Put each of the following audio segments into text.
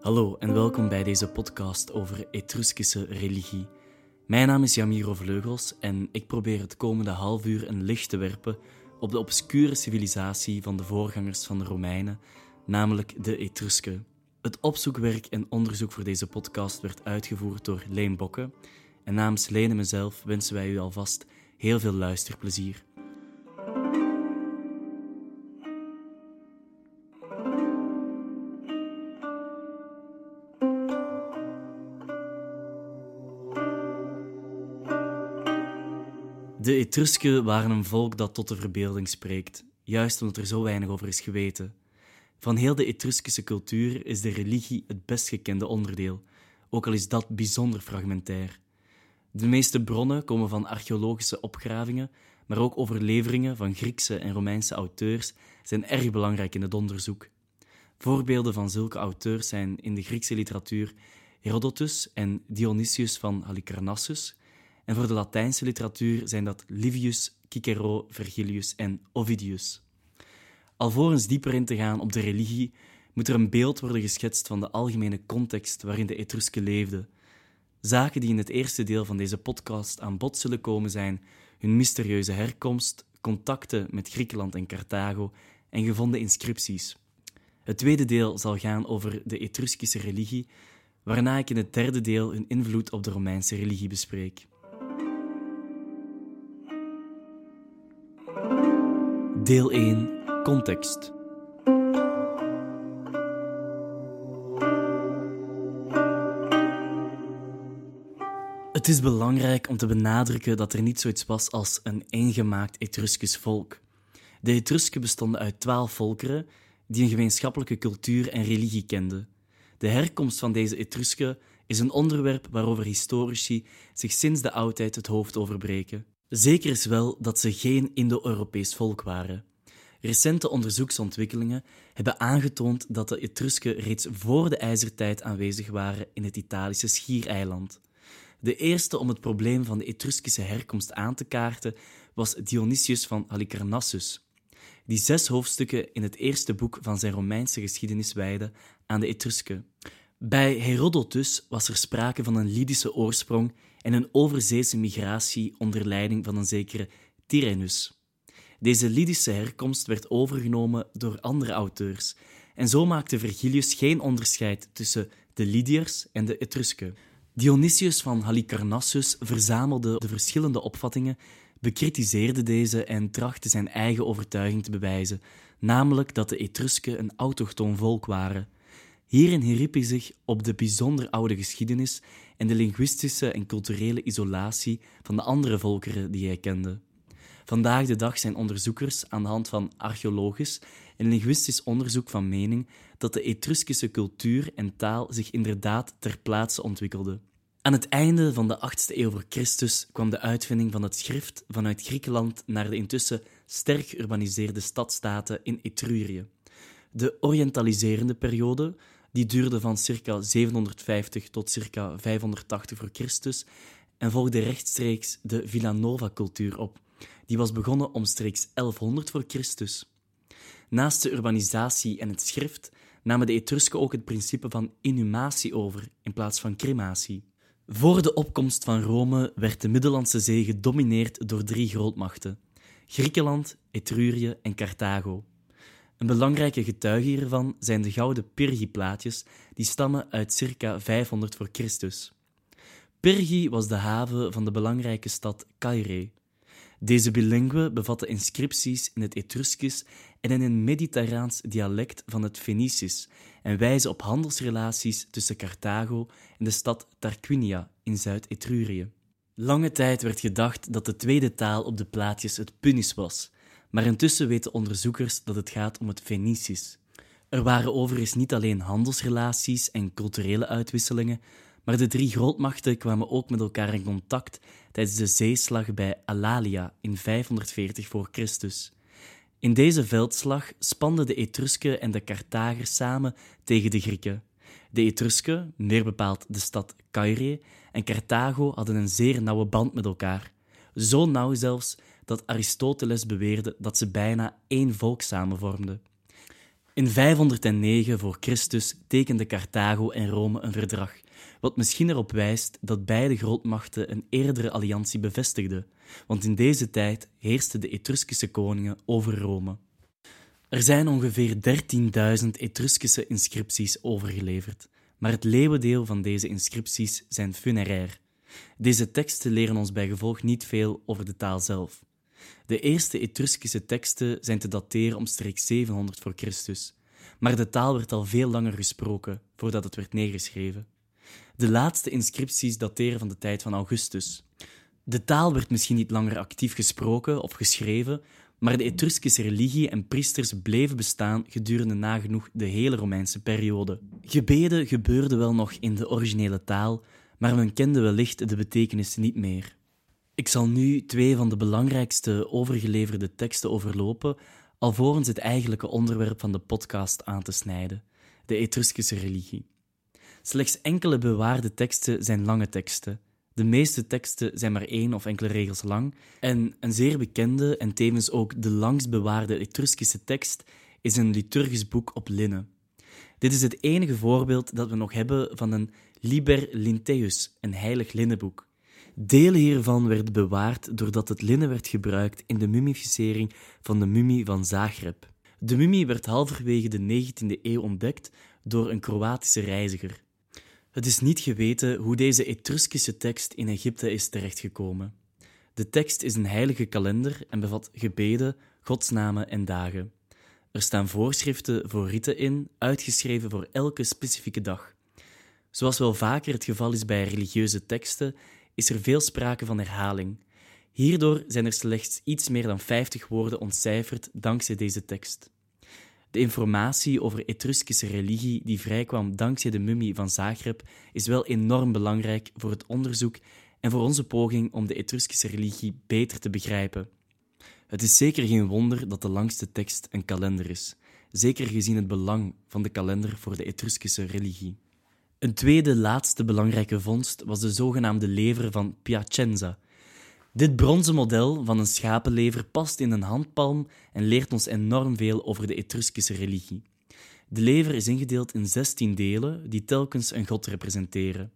Hallo en welkom bij deze podcast over Etruskische religie. Mijn naam is Jamiro Vleugels en ik probeer het komende half uur een licht te werpen op de obscure civilisatie van de voorgangers van de Romeinen, namelijk de Etrusken. Het opzoekwerk en onderzoek voor deze podcast werd uitgevoerd door Leen Bokke. En namens Leen en mezelf wensen wij u alvast heel veel luisterplezier. De Etrusken waren een volk dat tot de verbeelding spreekt, juist omdat er zo weinig over is geweten. Van heel de Etruskische cultuur is de religie het best gekende onderdeel, ook al is dat bijzonder fragmentair. De meeste bronnen komen van archeologische opgravingen, maar ook overleveringen van Griekse en Romeinse auteurs zijn erg belangrijk in het onderzoek. Voorbeelden van zulke auteurs zijn in de Griekse literatuur Herodotus en Dionysius van Halicarnassus, en voor de Latijnse literatuur zijn dat Livius, Cicero, Vergilius en Ovidius. Alvorens dieper in te gaan op de religie, moet er een beeld worden geschetst van de algemene context waarin de Etrusken leefden. Zaken die in het eerste deel van deze podcast aan bod zullen komen zijn hun mysterieuze herkomst, contacten met Griekenland en Carthago en gevonden inscripties. Het tweede deel zal gaan over de Etruskische religie, waarna ik in het derde deel hun invloed op de Romeinse religie bespreek. Deel 1 Context. Het is belangrijk om te benadrukken dat er niet zoiets was als een eengemaakt Etruskisch volk. De Etrusken bestonden uit twaalf volkeren die een gemeenschappelijke cultuur en religie kenden. De herkomst van deze Etrusken is een onderwerp waarover historici zich sinds de oudheid het hoofd overbreken. Zeker is wel dat ze geen Indo-Europees volk waren. Recente onderzoeksontwikkelingen hebben aangetoond dat de Etrusken reeds voor de ijzertijd aanwezig waren in het Italische schiereiland. De eerste om het probleem van de Etruskische herkomst aan te kaarten was Dionysius van Halicarnassus, die zes hoofdstukken in het eerste boek van zijn Romeinse geschiedenis wijde aan de Etrusken. Bij Herodotus was er sprake van een Lydische oorsprong en een overzeese migratie onder leiding van een zekere Tyrannus. Deze Lydische herkomst werd overgenomen door andere auteurs, en zo maakte Vergilius geen onderscheid tussen de Lydiërs en de Etrusken. Dionysius van Halicarnassus verzamelde de verschillende opvattingen, bekritiseerde deze en trachtte zijn eigen overtuiging te bewijzen, namelijk dat de Etrusken een autochtoon volk waren. Hierin heriep hij zich op de bijzonder oude geschiedenis en de linguïstische en culturele isolatie van de andere volkeren die hij kende. Vandaag de dag zijn onderzoekers aan de hand van archeologisch en linguïstisch onderzoek van mening dat de Etruskische cultuur en taal zich inderdaad ter plaatse ontwikkelde. Aan het einde van de 8e eeuw voor Christus kwam de uitvinding van het schrift vanuit Griekenland naar de intussen sterk geurbaniseerde stadstaten in Etrurië. De orientaliserende periode, die duurde van circa 750 tot circa 580 voor Christus en volgde rechtstreeks de Villanova-cultuur op, die was begonnen omstreeks 1100 voor Christus. Naast de urbanisatie en het schrift namen de Etrusken ook het principe van inhumatie over in plaats van crematie. Voor de opkomst van Rome werd de Middellandse Zee gedomineerd door drie grootmachten: Griekenland, Etrurië en Carthago. Een belangrijke getuige hiervan zijn de gouden Pyrgi-plaatjes, die stammen uit circa 500 voor Christus. Pyrgi was de haven van de belangrijke stad Caire. Deze bilingue bevatte inscripties in het Etruskisch en in een mediterraans dialect van het Fenicisch en wijzen op handelsrelaties tussen Carthago en de stad Tarquinia in Zuid-Etrurië. Lange tijd werd gedacht dat de tweede taal op de plaatjes het Punisch was, maar intussen weten onderzoekers dat het gaat om het Fenicisch. Er waren overigens niet alleen handelsrelaties en culturele uitwisselingen, maar de drie grootmachten kwamen ook met elkaar in contact tijdens de zeeslag bij Alalia in 540 voor Christus. In deze veldslag spanden de Etrusken en de Carthagers samen tegen de Grieken. De Etrusken, meer bepaald de stad Caire, en Carthago hadden een zeer nauwe band met elkaar. Zo nauw zelfs dat Aristoteles beweerde dat ze bijna één volk samenvormden. In 509 voor Christus tekenden Carthago en Rome een verdrag, wat misschien erop wijst dat beide grootmachten een eerdere alliantie bevestigden, want in deze tijd heersten de Etruskische koningen over Rome. Er zijn ongeveer 13.000 Etruskische inscripties overgeleverd, maar het leeuwendeel van deze inscripties zijn funerair. Deze teksten leren ons bij gevolg niet veel over de taal zelf. De eerste Etruskische teksten zijn te dateren omstreeks 700 voor Christus, maar de taal werd al veel langer gesproken voordat het werd neergeschreven. De laatste inscripties dateren van de tijd van Augustus. De taal werd misschien niet langer actief gesproken of geschreven, maar de Etruskische religie en priesters bleven bestaan gedurende nagenoeg de hele Romeinse periode. Gebeden gebeurden wel nog in de originele taal, maar men kende wellicht de betekenis niet meer. Ik zal nu twee van de belangrijkste overgeleverde teksten overlopen, alvorens het eigenlijke onderwerp van de podcast aan te snijden: de Etruskische religie. Slechts enkele bewaarde teksten zijn lange teksten. De meeste teksten zijn maar één of enkele regels lang. En een zeer bekende en tevens ook de langst bewaarde Etruskische tekst is een liturgisch boek op linnen. Dit is het enige voorbeeld dat we nog hebben van een Liber Linteus, een heilig linnenboek. Delen hiervan werden bewaard doordat het linnen werd gebruikt in de mummificering van de mummie van Zagreb. De mummie werd halverwege de 19e eeuw ontdekt door een Kroatische reiziger. Het is niet geweten hoe deze Etruskische tekst in Egypte is terechtgekomen. De tekst is een heilige kalender en bevat gebeden, godsnamen en dagen. Er staan voorschriften voor riten in, uitgeschreven voor elke specifieke dag. Zoals wel vaker het geval is bij religieuze teksten, is er veel sprake van herhaling. Hierdoor zijn er slechts iets meer dan 50 woorden ontcijferd dankzij deze tekst. De informatie over Etruskische religie die vrijkwam dankzij de mummie van Zagreb is wel enorm belangrijk voor het onderzoek en voor onze poging om de Etruskische religie beter te begrijpen. Het is zeker geen wonder dat de langste tekst een kalender is, zeker gezien het belang van de kalender voor de Etruskische religie. Een tweede laatste belangrijke vondst was de zogenaamde lever van Piacenza, dit bronzen model van een schapenlever past in een handpalm en leert ons enorm veel over de Etruskische religie. De lever is ingedeeld in zestien delen die telkens een god representeren.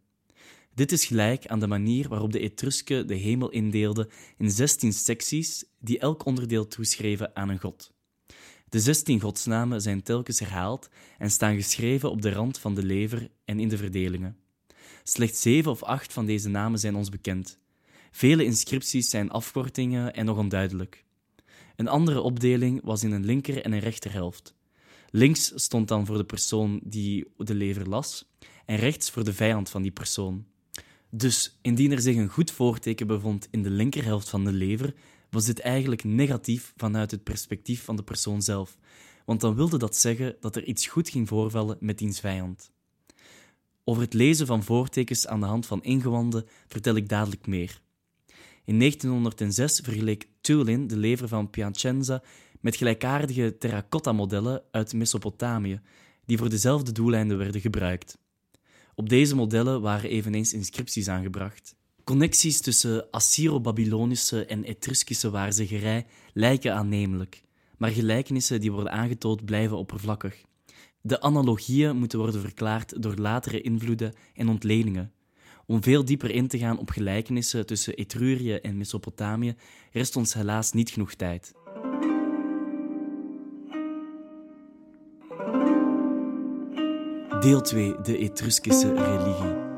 Dit is gelijk aan de manier waarop de Etrusken de hemel indeelden in zestien secties die elk onderdeel toeschreven aan een god. De zestien godsnamen zijn telkens herhaald en staan geschreven op de rand van de lever en in de verdelingen. Slechts zeven of acht van deze namen zijn ons bekend. Vele inscripties zijn afkortingen en nog onduidelijk. Een andere opdeling was in een linker- en een rechterhelft. Links stond dan voor de persoon die de lever las, en rechts voor de vijand van die persoon. Dus indien er zich een goed voorteken bevond in de linkerhelft van de lever, was dit eigenlijk negatief vanuit het perspectief van de persoon zelf, want dan wilde dat zeggen dat er iets goed ging voorvallen met diens vijand. Over het lezen van voortekens aan de hand van ingewanden vertel ik dadelijk meer. In 1906 vergeleek Tulin de lever van Piacenza met gelijkaardige terracotta-modellen uit Mesopotamië, die voor dezelfde doeleinden werden gebruikt. Op deze modellen waren eveneens inscripties aangebracht. Connecties tussen Assyro-Babylonische en Etruskische waarzeggerij lijken aannemelijk, maar gelijkenissen die worden aangetoond blijven oppervlakkig. De analogieën moeten worden verklaard door latere invloeden en ontledingen. Om veel dieper in te gaan op gelijkenissen tussen Etrurië en Mesopotamië rest ons helaas niet genoeg tijd. Deel 2: De Etruskische religie.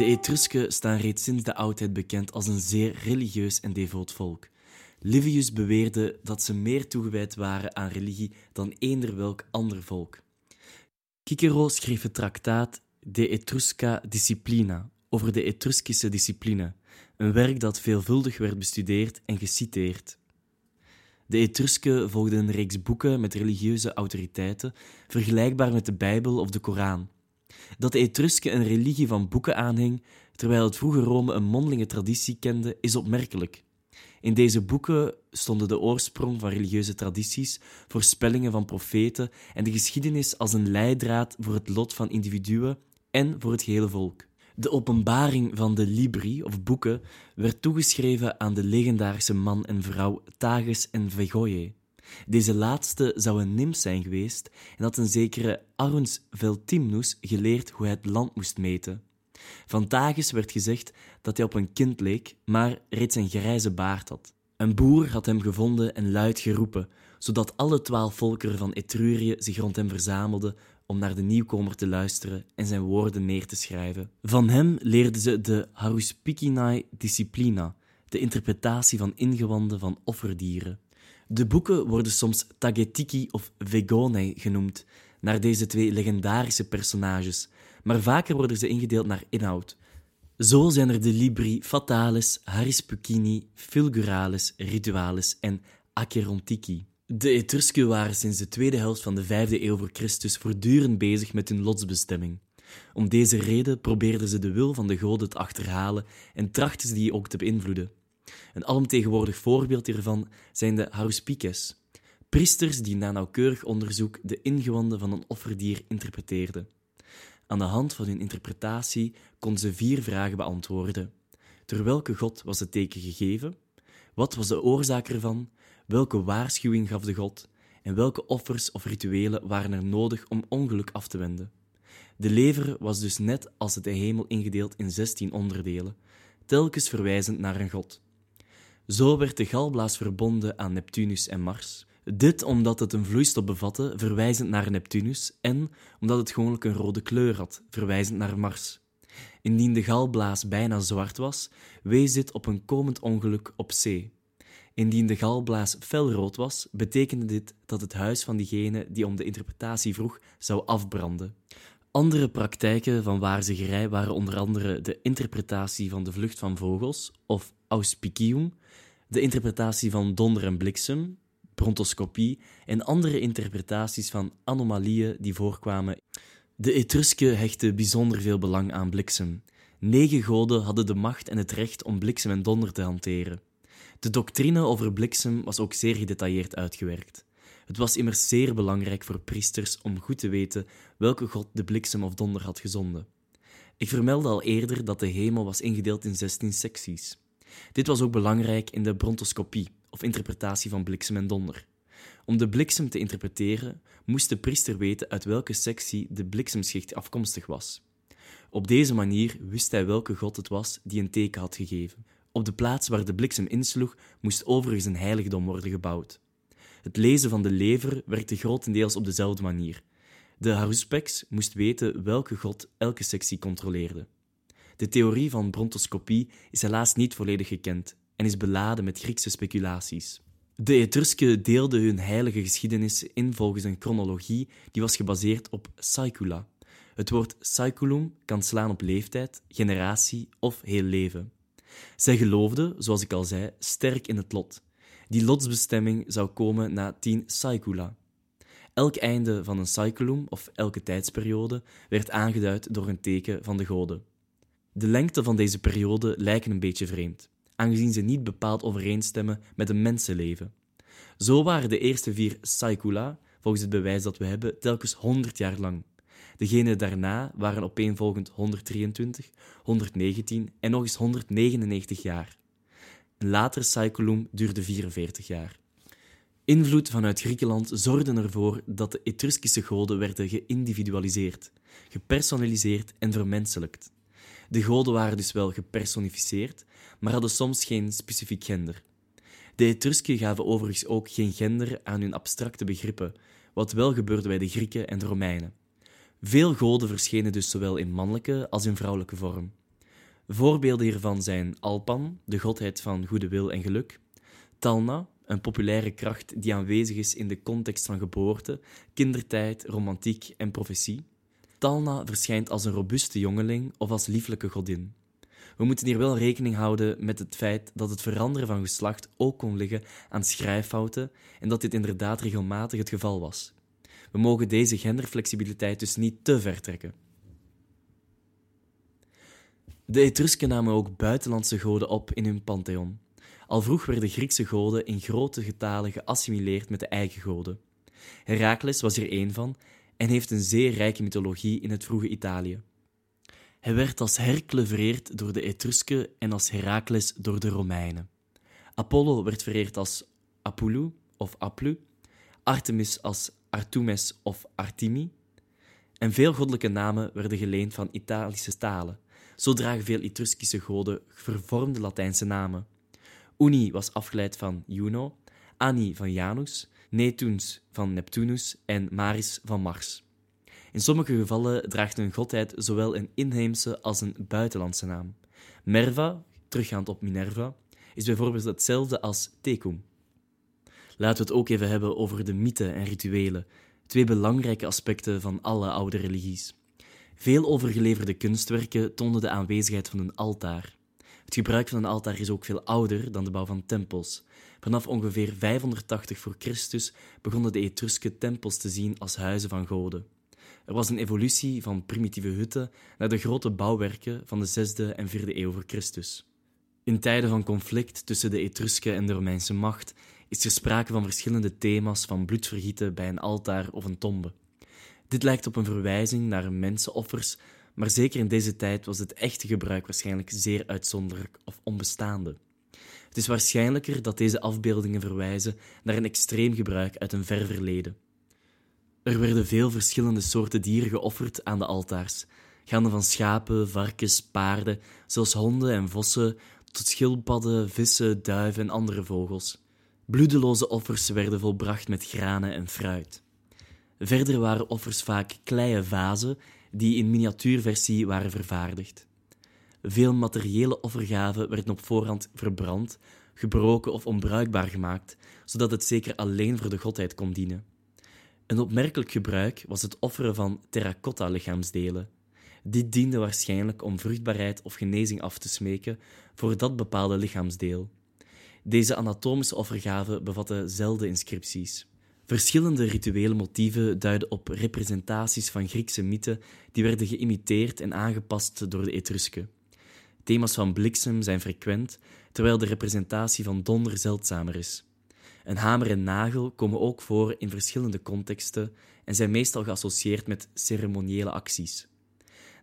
De Etrusken staan reeds sinds de oudheid bekend als een zeer religieus en devoot volk. Livius beweerde dat ze meer toegewijd waren aan religie dan eender welk ander volk. Cicero schreef het traktaat De Etrusca Disciplina over de Etruskische discipline, een werk dat veelvuldig werd bestudeerd en geciteerd. De Etrusken volgden een reeks boeken met religieuze autoriteiten, vergelijkbaar met de Bijbel of de Koran. Dat de Etrusken een religie van boeken aanhing, terwijl het vroege Rome een mondelinge traditie kende, is opmerkelijk. In deze boeken stonden de oorsprong van religieuze tradities, voorspellingen van profeten en de geschiedenis als een leidraad voor het lot van individuen en voor het gehele volk. De openbaring van de Libri, of boeken, werd toegeschreven aan de legendarische man en vrouw Tages en Vegoye. Deze laatste zou een nimf zijn geweest en had een zekere Aruns Veltimnus geleerd hoe hij het land moest meten. Van Tages werd gezegd dat hij op een kind leek, maar reeds een grijze baard had. Een boer had hem gevonden en luid geroepen, zodat alle twaalf volkeren van Etrurië zich rond hem verzamelden om naar de nieuwkomer te luisteren en zijn woorden neer te schrijven. Van hem leerden ze de Haruspicinae Disciplina, de interpretatie van ingewanden van offerdieren. De boeken worden soms Tagetiki of Vegonei genoemd, naar deze twee legendarische personages, maar vaker worden ze ingedeeld naar inhoud. Zo zijn er de libri Fatalis, Harispucini, Fulguralis, Ritualis en Acherontici. De Etrusken waren sinds de tweede helft van de vijfde eeuw voor Christus voortdurend bezig met hun lotsbestemming. Om deze reden probeerden ze de wil van de goden te achterhalen en trachten ze die ook te beïnvloeden. Een alomtegenwoordig voorbeeld hiervan zijn de haruspices, priesters die na nauwkeurig onderzoek de ingewanden van een offerdier interpreteerden. Aan de hand van hun interpretatie konden ze vier vragen beantwoorden. Door welke god was het teken gegeven? Wat was de oorzaak ervan? Welke waarschuwing gaf de god? En welke offers of rituelen waren er nodig om ongeluk af te wenden? De lever was dus net als de hemel ingedeeld in zestien onderdelen, telkens verwijzend naar een god. Zo werd de galblaas verbonden aan Neptunus en Mars. Dit omdat het een vloeistof bevatte, verwijzend naar Neptunus, en omdat het gewoonlijk een rode kleur had, verwijzend naar Mars. Indien de galblaas bijna zwart was, wees dit op een komend ongeluk op zee. Indien de galblaas felrood was, betekende dit dat het huis van diegene die om de interpretatie vroeg zou afbranden. Andere praktijken van waarzeggerij waren onder andere de interpretatie van de vlucht van vogels, of auspicium, de interpretatie van donder en bliksem, brontoscopie en andere interpretaties van anomalieën die voorkwamen. De Etrusken hechten bijzonder veel belang aan bliksem. Negen goden hadden de macht en het recht om bliksem en donder te hanteren. De doctrine over bliksem was ook zeer gedetailleerd uitgewerkt. Het was immers zeer belangrijk voor priesters om goed te weten welke god de bliksem of donder had gezonden. Ik vermeldde al eerder dat de hemel was ingedeeld in 16 secties. Dit was ook belangrijk in de brontoscopie, of interpretatie van bliksem en donder. Om de bliksem te interpreteren, moest de priester weten uit welke sectie de bliksemschicht afkomstig was. Op deze manier wist hij welke god het was die een teken had gegeven. Op de plaats waar de bliksem insloeg, moest overigens een heiligdom worden gebouwd. Het lezen van de lever werkte grotendeels op dezelfde manier. De haruspex moest weten welke god elke sectie controleerde. De theorie van brontoscopie is helaas niet volledig gekend en is beladen met Griekse speculaties. De Etrusken deelden hun heilige geschiedenis in volgens een chronologie die was gebaseerd op saicula. Het woord saiculum kan slaan op leeftijd, generatie of heel leven. Zij geloofden, zoals ik al zei, sterk in het lot. Die lotsbestemming zou komen na tien saicula. Elk einde van een saiculum, of elke tijdsperiode, werd aangeduid door een teken van de goden. De lengte van deze periode lijken een beetje vreemd, aangezien ze niet bepaald overeenstemmen met een mensenleven. Zo waren de eerste vier saicula, volgens het bewijs dat we hebben, telkens 100 jaar lang. Degene daarna waren opeenvolgend 123, 119 en nog eens 199 jaar. Een later cyclum duurde 44 jaar. Invloed vanuit Griekenland zorgde ervoor dat de Etruskische goden werden geïndividualiseerd, gepersonaliseerd en vermenselijkt. De goden waren dus wel gepersonificeerd, maar hadden soms geen specifiek gender. De Etrusken gaven overigens ook geen gender aan hun abstracte begrippen, wat wel gebeurde bij de Grieken en de Romeinen. Veel goden verschenen dus zowel in mannelijke als in vrouwelijke vorm. Voorbeelden hiervan zijn Alpan, de godheid van goede wil en geluk, Talna, een populaire kracht die aanwezig is in de context van geboorte, kindertijd, romantiek en profetie. Talna verschijnt als een robuuste jongeling of als lieflijke godin. We moeten hier wel rekening houden met het feit dat het veranderen van geslacht ook kon liggen aan schrijffouten en dat dit inderdaad regelmatig het geval was. We mogen deze genderflexibiliteit dus niet te ver trekken. De Etrusken namen ook buitenlandse goden op in hun pantheon. Al vroeg werden Griekse goden in grote getalen geassimileerd met de eigen goden. Herakles was hier één van en heeft een zeer rijke mythologie in het vroege Italië. Hij werd als Hercle vereerd door de Etrusken en als Herakles door de Romeinen. Apollo werd vereerd als Apulu of Aplu, Artemis als Artemis of Artemi, en veel goddelijke namen werden geleend van Italische talen. Zo dragen veel Etruskische goden vervormde Latijnse namen. Uni was afgeleid van Juno, Ani van Janus, Netuns van Neptunus en Maris van Mars. In sommige gevallen draagt een godheid zowel een inheemse als een buitenlandse naam. Merva, teruggaand op Minerva, is bijvoorbeeld hetzelfde als Tecum. Laten we het ook even hebben over de mythen en rituelen, twee belangrijke aspecten van alle oude religies. Veel overgeleverde kunstwerken toonden de aanwezigheid van een altaar. Het gebruik van een altaar is ook veel ouder dan de bouw van tempels. Vanaf ongeveer 580 voor Christus begonnen de Etrusken tempels te zien als huizen van goden. Er was een evolutie van primitieve hutten naar de grote bouwwerken van de 6e en 4e eeuw voor Christus. In tijden van conflict tussen de Etrusken en de Romeinse macht is er sprake van verschillende thema's van bloedvergieten bij een altaar of een tombe. Dit lijkt op een verwijzing naar mensenoffers, maar zeker in deze tijd was het echte gebruik waarschijnlijk zeer uitzonderlijk of onbestaande. Het is waarschijnlijker dat deze afbeeldingen verwijzen naar een extreem gebruik uit een ver verleden. Er werden veel verschillende soorten dieren geofferd aan de altaars, gaande van schapen, varkens, paarden, zelfs honden en vossen, tot schildpadden, vissen, duiven en andere vogels. Bloedeloze offers werden volbracht met granen en fruit. Verder waren offers vaak kleie vazen die in miniatuurversie waren vervaardigd. Veel materiële offergaven werden op voorhand verbrand, gebroken of onbruikbaar gemaakt, zodat het zeker alleen voor de godheid kon dienen. Een opmerkelijk gebruik was het offeren van terracotta-lichaamsdelen. Dit diende waarschijnlijk om vruchtbaarheid of genezing af te smeken voor dat bepaalde lichaamsdeel. Deze anatomische offergaven bevatten zelden inscripties. Verschillende rituele motieven duiden op representaties van Griekse mythen die werden geïmiteerd en aangepast door de Etrusken. Thema's van bliksem zijn frequent, terwijl de representatie van donder zeldzamer is. Een hamer en nagel komen ook voor in verschillende contexten en zijn meestal geassocieerd met ceremoniële acties.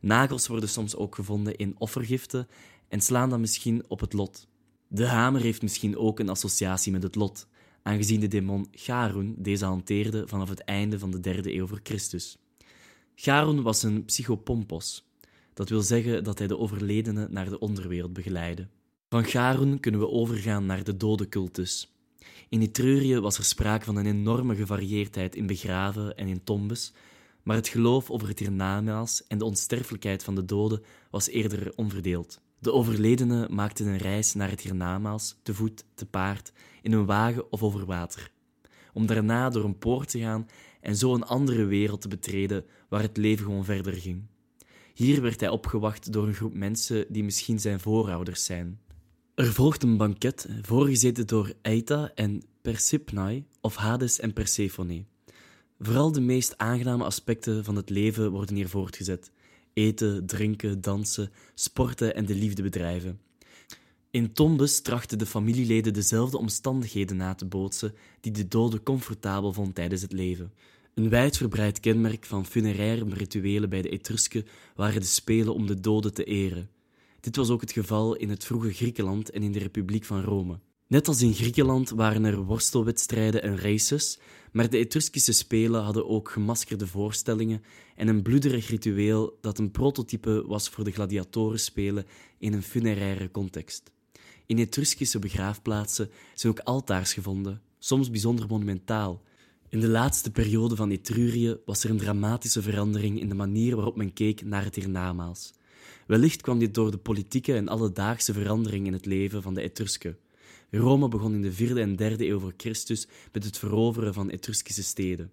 Nagels worden soms ook gevonden in offergiften en slaan dan misschien op het lot. De hamer heeft misschien ook een associatie met het lot, aangezien de demon Garun deze hanteerde vanaf het einde van de derde eeuw voor Christus. Garun was een psychopompos. Dat wil zeggen dat hij de overledene naar de onderwereld begeleidde. Van Garun kunnen we overgaan naar de dodencultus. In Etrurië was er sprake van een enorme gevarieerdheid in begraven en in tombes, maar het geloof over het hiernamaals en de onsterfelijkheid van de doden was eerder onverdeeld. De overledenen maakten een reis naar het hiernamaals, te voet, te paard, in een wagen of over water, om daarna door een poort te gaan en zo een andere wereld te betreden waar het leven gewoon verder ging. Hier werd hij opgewacht door een groep mensen die misschien zijn voorouders zijn. Er volgt een banket, voorgezeten door Eita en Persephone, of Hades en Persephone. Vooral de meest aangename aspecten van het leven worden hier voortgezet: eten, drinken, dansen, sporten en de liefde bedrijven. In tombes trachten de familieleden dezelfde omstandigheden na te bootsen die de dode comfortabel vond tijdens het leven. Een wijdverbreid kenmerk van funeraire rituelen bij de Etrusken waren de spelen om de doden te eren. Dit was ook het geval in het vroege Griekenland en in de Republiek van Rome. Net als in Griekenland waren er worstelwedstrijden en races, maar de Etruskische spelen hadden ook gemaskerde voorstellingen en een bloederig ritueel dat een prototype was voor de gladiatorenspelen in een funeraire context. In Etruskische begraafplaatsen zijn ook altaars gevonden, soms bijzonder monumentaal. In de laatste periode van Etrurië was er een dramatische verandering in de manier waarop men keek naar het hiernamaals. Wellicht kwam dit door de politieke en alledaagse verandering in het leven van de Etrusken. Rome begon in de vierde en derde eeuw voor Christus met het veroveren van Etruskische steden.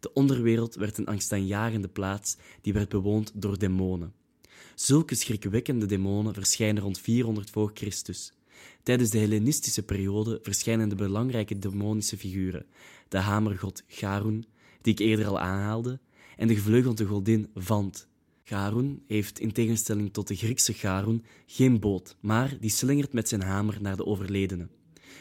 De onderwereld werd een angstaanjagende plaats die werd bewoond door demonen. Zulke schrikwekkende demonen verschijnen rond 400 voor Christus. Tijdens de Hellenistische periode verschijnen de belangrijke demonische figuren: de hamergod Garun, die ik eerder al aanhaalde, en de gevleugelde godin Vant. Garun heeft in tegenstelling tot de Griekse Garun geen boot, maar die slingert met zijn hamer naar de overledene.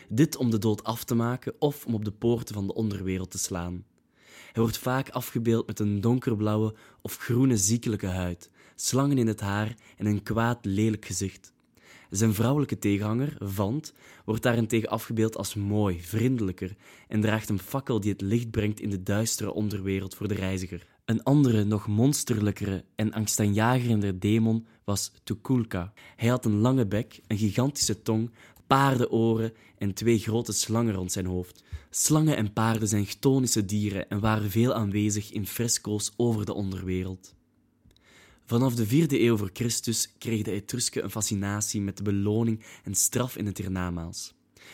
Dit om de dood af te maken of om op de poorten van de onderwereld te slaan. Hij wordt vaak afgebeeld met een donkerblauwe of groene ziekelijke huid, slangen in het haar en een kwaad lelijk gezicht. Zijn vrouwelijke tegenhanger, Vant, wordt daarentegen afgebeeld als mooi, vriendelijker en draagt een fakkel die het licht brengt in de duistere onderwereld voor de reiziger. Een andere, nog monsterlijkere en angstaanjagerender demon was Tukulka. Hij had een lange bek, een gigantische tong, paardenoren en twee grote slangen rond zijn hoofd. Slangen en paarden zijn chtonische dieren en waren veel aanwezig in fresco's over de onderwereld. Vanaf de vierde eeuw voor Christus kregen de Etrusken een fascinatie met de beloning en straf in het hiernamaals.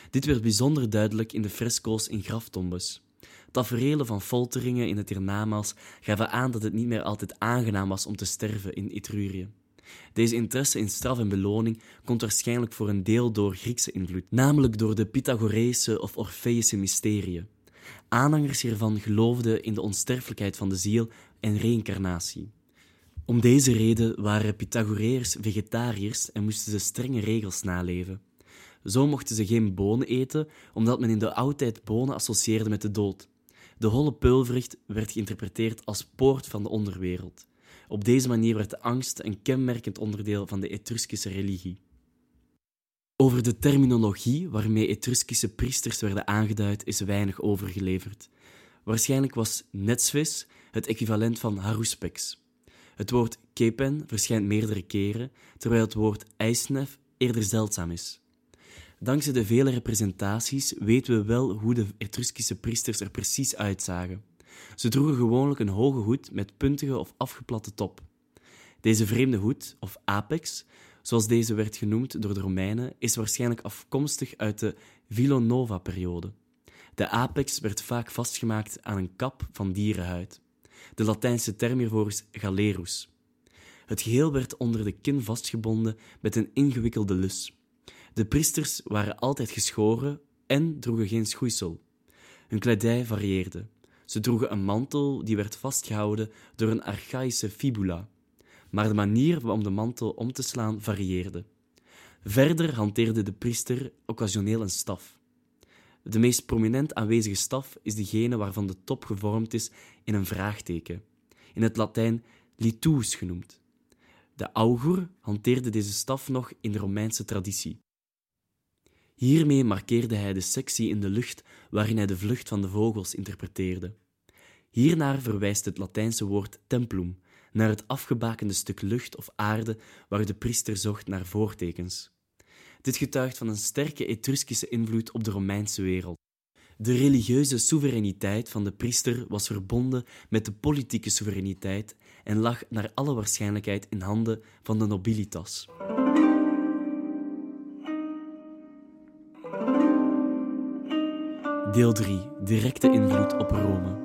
Dit werd bijzonder duidelijk in de fresco's in graftombes. Taferelen van folteringen in het hiernamaals gaven aan dat het niet meer altijd aangenaam was om te sterven in Etrurië. Deze interesse in straf en beloning komt waarschijnlijk voor een deel door Griekse invloed, namelijk door de Pythagoreese of Orfeïsche mysteriën. Aanhangers hiervan geloofden in de onsterfelijkheid van de ziel en reïncarnatie. Om deze reden waren Pythagoreërs vegetariërs en moesten ze strenge regels naleven. Zo mochten ze geen bonen eten, omdat men in de oudheid bonen associeerde met de dood. De holle peulvrucht werd geïnterpreteerd als poort van de onderwereld. Op deze manier werd de angst een kenmerkend onderdeel van de Etruskische religie. Over de terminologie waarmee Etruskische priesters werden aangeduid is weinig overgeleverd. Waarschijnlijk was netsvis het equivalent van haruspex. Het woord kepen verschijnt meerdere keren, terwijl het woord eisnef eerder zeldzaam is. Dankzij de vele representaties weten we wel hoe de Etruskische priesters er precies uitzagen. Ze droegen gewoonlijk een hoge hoed met puntige of afgeplatte top. Deze vreemde hoed, of apex, zoals deze werd genoemd door de Romeinen, is waarschijnlijk afkomstig uit de Villanova-periode. De apex werd vaak vastgemaakt aan een kap van dierenhuid. De Latijnse term hiervoor is galerus. Het geheel werd onder de kin vastgebonden met een ingewikkelde lus. De priesters waren altijd geschoren en droegen geen schoeisel. Hun kledij varieerde. Ze droegen een mantel die werd vastgehouden door een archaïsche fibula, maar de manier om de mantel om te slaan varieerde. Verder hanteerde de priester occasioneel een staf. De meest prominent aanwezige staf is degene waarvan de top gevormd is in een vraagteken, in het Latijn litus genoemd. De augur hanteerde deze staf nog in de Romeinse traditie. Hiermee markeerde hij de sectie in de lucht waarin hij de vlucht van de vogels interpreteerde. Hiernaar verwijst het Latijnse woord templum, naar het afgebakende stuk lucht of aarde waar de priester zocht naar voortekens. Dit getuigt van een sterke Etruskische invloed op de Romeinse wereld. De religieuze soevereiniteit van de priester was verbonden met de politieke soevereiniteit en lag naar alle waarschijnlijkheid in handen van de nobilitas. Deel 3. Directe invloed op Rome.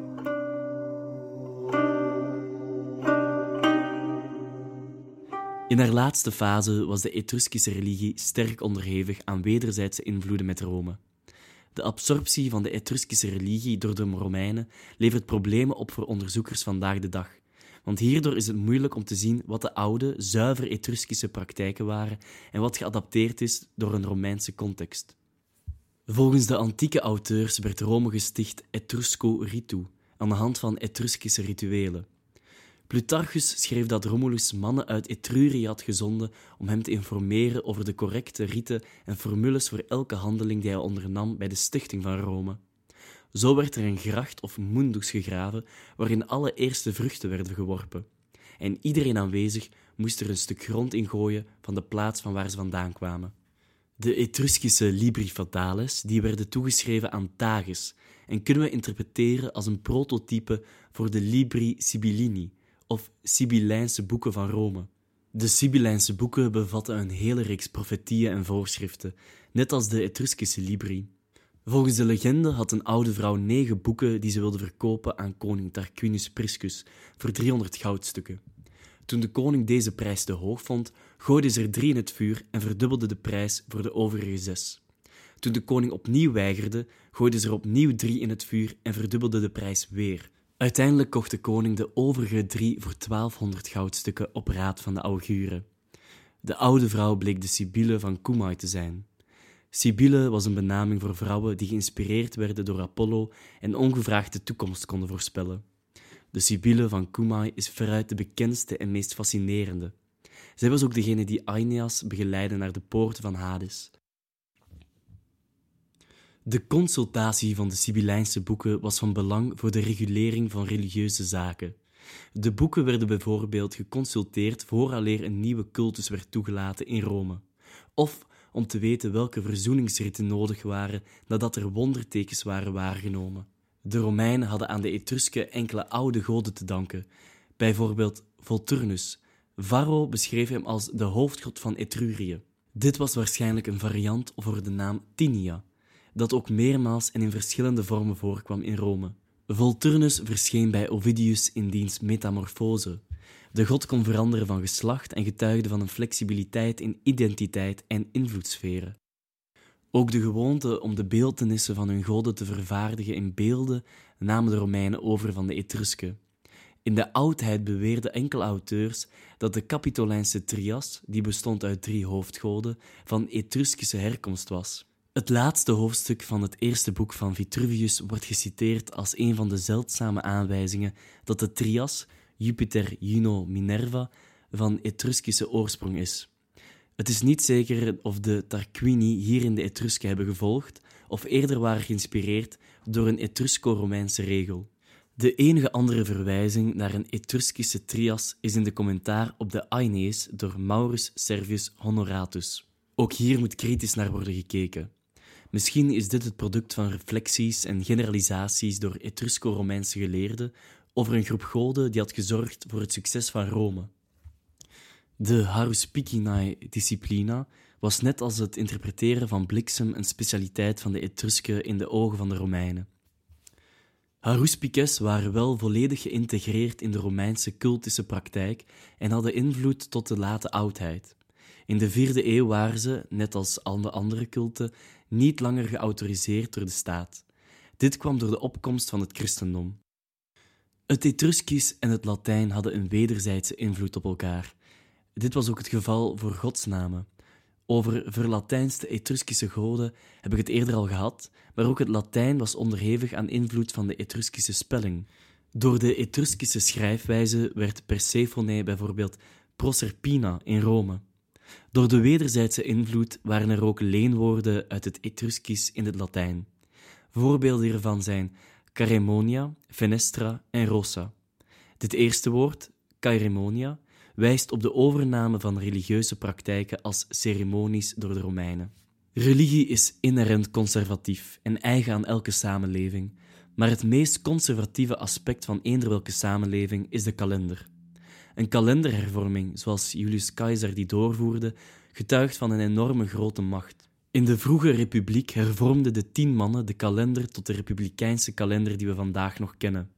In haar laatste fase was de Etruskische religie sterk onderhevig aan wederzijdse invloeden met Rome. De absorptie van de Etruskische religie door de Romeinen levert problemen op voor onderzoekers vandaag de dag, want hierdoor is het moeilijk om te zien wat de oude, zuiver Etruskische praktijken waren en wat geadapteerd is door een Romeinse context. Volgens de antieke auteurs werd Rome gesticht Etrusco ritu, aan de hand van Etruskische rituelen. Plutarchus schreef dat Romulus mannen uit Etrurië had gezonden om hem te informeren over de correcte riten en formules voor elke handeling die hij ondernam bij de stichting van Rome. Zo werd er een gracht of mundus gegraven waarin alle eerste vruchten werden geworpen. En iedereen aanwezig moest er een stuk grond in gooien van de plaats van waar ze vandaan kwamen. De Etruskische Libri Fatalis die werden toegeschreven aan Tages en kunnen we interpreteren als een prototype voor de Libri Sibyllini, of Sibyllijnse boeken van Rome. De Sibyllijnse boeken bevatten een hele reeks profetieën en voorschriften, net als de Etruskische Libri. Volgens de legende had een oude vrouw negen boeken die ze wilde verkopen aan koning Tarquinius Priscus voor 300 goudstukken. Toen de koning deze prijs te hoog vond, gooide ze er drie in het vuur en verdubbelde de prijs voor de overige zes. Toen de koning opnieuw weigerde, gooide ze er opnieuw drie in het vuur en verdubbelde de prijs weer. Uiteindelijk kocht de koning de overige drie voor 1200 goudstukken op raad van de auguren. De oude vrouw bleek de Sibylle van Cumae te zijn. Sibylle was een benaming voor vrouwen die geïnspireerd werden door Apollo en ongevraagd de toekomst konden voorspellen. De Sibylle van Cumae is veruit de bekendste en meest fascinerende. Zij was ook degene die Aeneas begeleidde naar de poort van Hades. De consultatie van de Sibyllijnse boeken was van belang voor de regulering van religieuze zaken. De boeken werden bijvoorbeeld geconsulteerd vooraleer een nieuwe cultus werd toegelaten in Rome, of om te weten welke verzoeningsritten nodig waren nadat er wondertekens waren waargenomen. De Romeinen hadden aan de Etrusken enkele oude goden te danken, bijvoorbeeld Volturnus. Varro beschreef hem als de hoofdgod van Etrurië. Dit was waarschijnlijk een variant voor de naam Tinia, dat ook meermaals en in verschillende vormen voorkwam in Rome. Volturnus verscheen bij Ovidius in diens Metamorfose. De god kon veranderen van geslacht en getuigde van een flexibiliteit in identiteit en invloedssferen. Ook de gewoonte om de beeltenissen van hun goden te vervaardigen in beelden namen de Romeinen over van de Etrusken. In de oudheid beweerden enkele auteurs dat de Capitolijnse trias, die bestond uit drie hoofdgoden, van Etruskische herkomst was. Het laatste hoofdstuk van het eerste boek van Vitruvius wordt geciteerd als een van de zeldzame aanwijzingen dat de trias, Jupiter, Juno, Minerva, van Etruskische oorsprong is. Het is niet zeker of de Tarquini hierin de Etrusken hebben gevolgd, of eerder waren geïnspireerd door een Etrusco-Romeinse regel. De enige andere verwijzing naar een Etruskische trias is in de commentaar op de Aeneis door Maurus Servius Honoratus. Ook hier moet kritisch naar worden gekeken. Misschien is dit het product van reflecties en generalisaties door Etrusco-Romeinse geleerden over een groep goden die had gezorgd voor het succes van Rome. De Haruspicinae disciplina was net als het interpreteren van bliksem een specialiteit van de Etrusken in de ogen van de Romeinen. Haruspices waren wel volledig geïntegreerd in de Romeinse cultische praktijk en hadden invloed tot de late oudheid. In de vierde eeuw waren ze, net als alle andere culten, niet langer geautoriseerd door de staat. Dit kwam door de opkomst van het christendom. Het Etruskisch en het Latijn hadden een wederzijdse invloed op elkaar. Dit was ook het geval voor godsnamen. Over verlatijnste Etruskische goden heb ik het eerder al gehad, maar ook het Latijn was onderhevig aan invloed van de Etruskische spelling. Door de Etruskische schrijfwijze werd Persephone bijvoorbeeld Proserpina in Rome. Door de wederzijdse invloed waren er ook leenwoorden uit het Etruskisch in het Latijn. Voorbeelden hiervan zijn Caremonia, Fenestra en Rossa. Dit eerste woord, Caeremonia, wijst op de overname van religieuze praktijken als ceremonies door de Romeinen. Religie is inherent conservatief en eigen aan elke samenleving, maar het meest conservatieve aspect van eender welke samenleving is de kalender. Een kalenderhervorming, zoals Julius Caesar die doorvoerde, getuigt van een enorme grote macht. In de vroege republiek hervormden de tien mannen de kalender tot de republikeinse kalender die we vandaag nog kennen.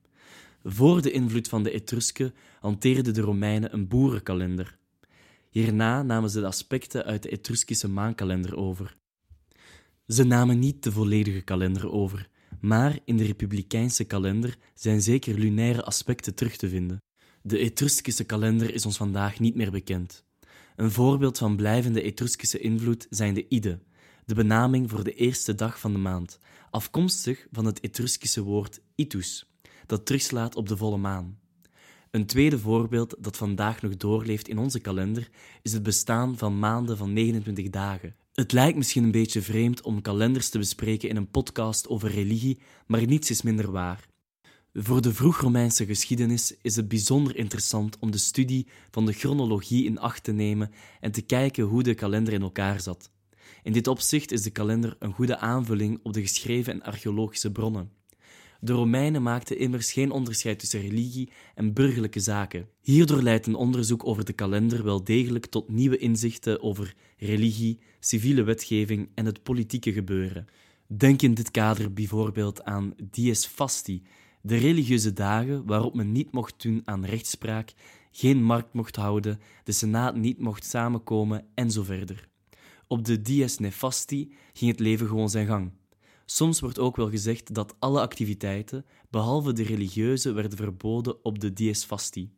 Voor de invloed van de Etrusken hanteerden de Romeinen een boerenkalender. Hierna namen ze de aspecten uit de Etruskische maankalender over. Ze namen niet de volledige kalender over, maar in de republikeinse kalender zijn zeker lunaire aspecten terug te vinden. De Etruskische kalender is ons vandaag niet meer bekend. Een voorbeeld van blijvende Etruskische invloed zijn de Ide, de benaming voor de eerste dag van de maand, afkomstig van het Etruskische woord itus, dat terugslaat op de volle maan. Een tweede voorbeeld dat vandaag nog doorleeft in onze kalender is het bestaan van maanden van 29 dagen. Het lijkt misschien een beetje vreemd om kalenders te bespreken in een podcast over religie, maar niets is minder waar. Voor de vroeg-Romeinse geschiedenis is het bijzonder interessant om de studie van de chronologie in acht te nemen en te kijken hoe de kalender in elkaar zat. In dit opzicht is de kalender een goede aanvulling op de geschreven en archeologische bronnen. De Romeinen maakten immers geen onderscheid tussen religie en burgerlijke zaken. Hierdoor leidt een onderzoek over de kalender wel degelijk tot nieuwe inzichten over religie, civiele wetgeving en het politieke gebeuren. Denk in dit kader bijvoorbeeld aan dies fasti, de religieuze dagen waarop men niet mocht doen aan rechtspraak, geen markt mocht houden, de senaat niet mocht samenkomen en zo verder. Op de dies nefasti ging het leven gewoon zijn gang. Soms wordt ook wel gezegd dat alle activiteiten, behalve de religieuze, werden verboden op de dies fasti.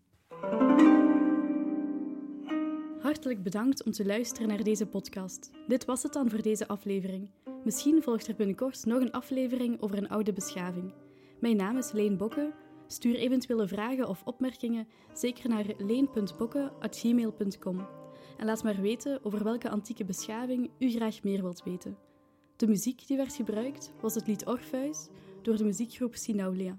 Hartelijk bedankt om te luisteren naar deze podcast. Dit was het dan voor deze aflevering. Misschien volgt er binnenkort nog een aflevering over een oude beschaving. Mijn naam is Leen Bokke. Stuur eventuele vragen of opmerkingen zeker naar leen.bokken.gmail.com en laat maar weten over welke antieke beschaving u graag meer wilt weten. De muziek die werd gebruikt was het lied Orpheus door de muziekgroep Sinaulia.